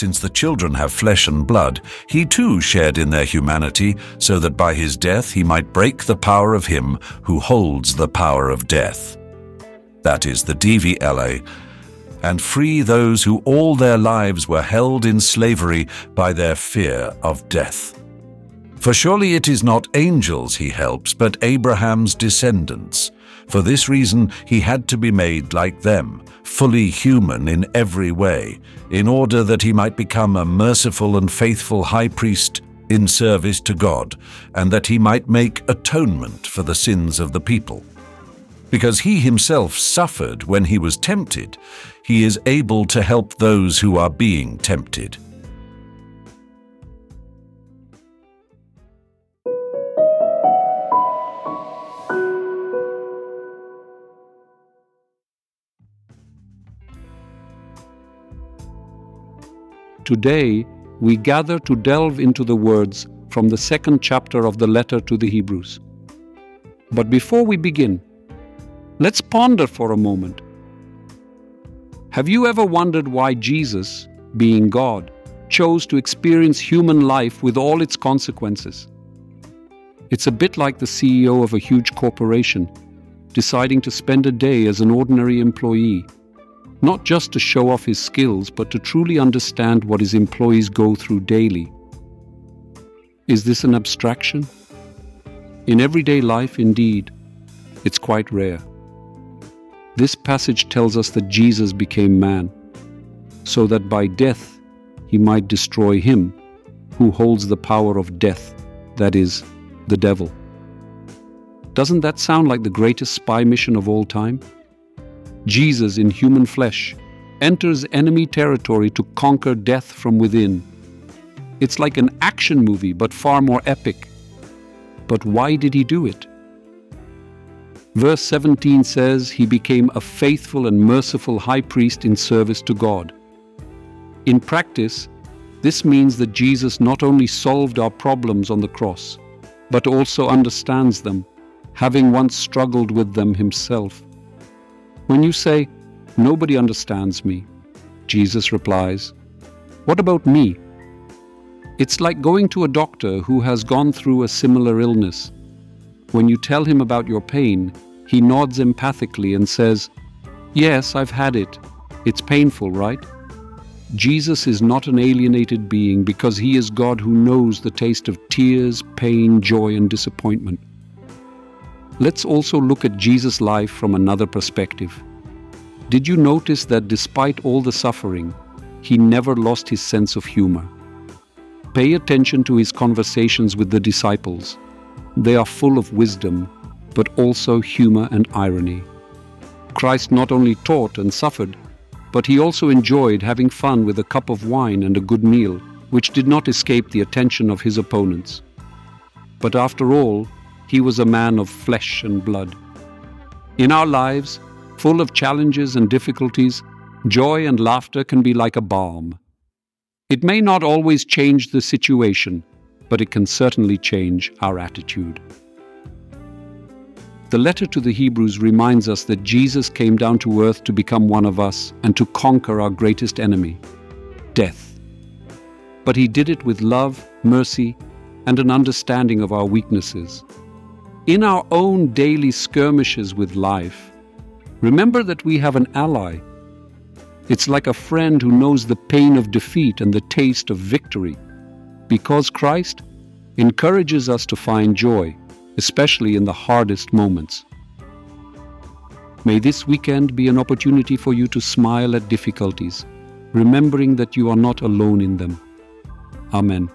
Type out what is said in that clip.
Since the children have flesh and blood, he too shared in their humanity, so that by his death he might break the power of him who holds the power of death. That is the devil, and free those who all their lives were held in slavery by their fear of death. For surely it is not angels he helps, but Abraham's descendants. For this reason he had to be made like them, fully human in every way, in order that he might become a merciful and faithful high priest in service to God, and that he might make atonement for the sins of the people. Because he himself suffered when he was tempted, he is able to help those who are being tempted. Today, we gather to delve into the words from the second chapter of the letter to the Hebrews. But before we begin, let's ponder for a moment. Have you ever wondered why Jesus, being God, chose to experience human life with all its consequences? It's a bit like the CEO of a huge corporation deciding to spend a day as an ordinary employee not just to show off his skills, but to truly understand what his employees go through daily. Is this an abstraction? In everyday life, indeed, it's quite rare. This passage tells us that Jesus became man, so that by death he might destroy him who holds the power of death, that is, the devil. Doesn't that sound like the greatest spy mission of all time? Jesus in human flesh enters enemy territory to conquer death from within. It's like an action movie, but far more epic. But why did he do it? Verse 17 says he became a faithful and merciful high priest in service to God. In practice, this means that Jesus not only solved our problems on the cross, but also understands them, having once struggled with them himself. When you say, Nobody understands me, Jesus replies, What about me? It's like going to a doctor who has gone through a similar illness. When you tell him about your pain, he nods empathically and says, Yes, I've had it. It's painful, right? Jesus is not an alienated being because he is God who knows the taste of tears, pain, joy, and disappointment. Let's also look at Jesus' life from another perspective. Did you notice that despite all the suffering, he never lost his sense of humor? Pay attention to his conversations with the disciples. They are full of wisdom, but also humor and irony. Christ not only taught and suffered, but he also enjoyed having fun with a cup of wine and a good meal, which did not escape the attention of his opponents. But after all, he was a man of flesh and blood. In our lives, full of challenges and difficulties, joy and laughter can be like a balm. It may not always change the situation, but it can certainly change our attitude. The letter to the Hebrews reminds us that Jesus came down to earth to become one of us and to conquer our greatest enemy, death. But he did it with love, mercy, and an understanding of our weaknesses. In our own daily skirmishes with life, remember that we have an ally. It's like a friend who knows the pain of defeat and the taste of victory, because Christ encourages us to find joy, especially in the hardest moments. May this weekend be an opportunity for you to smile at difficulties, remembering that you are not alone in them. Amen.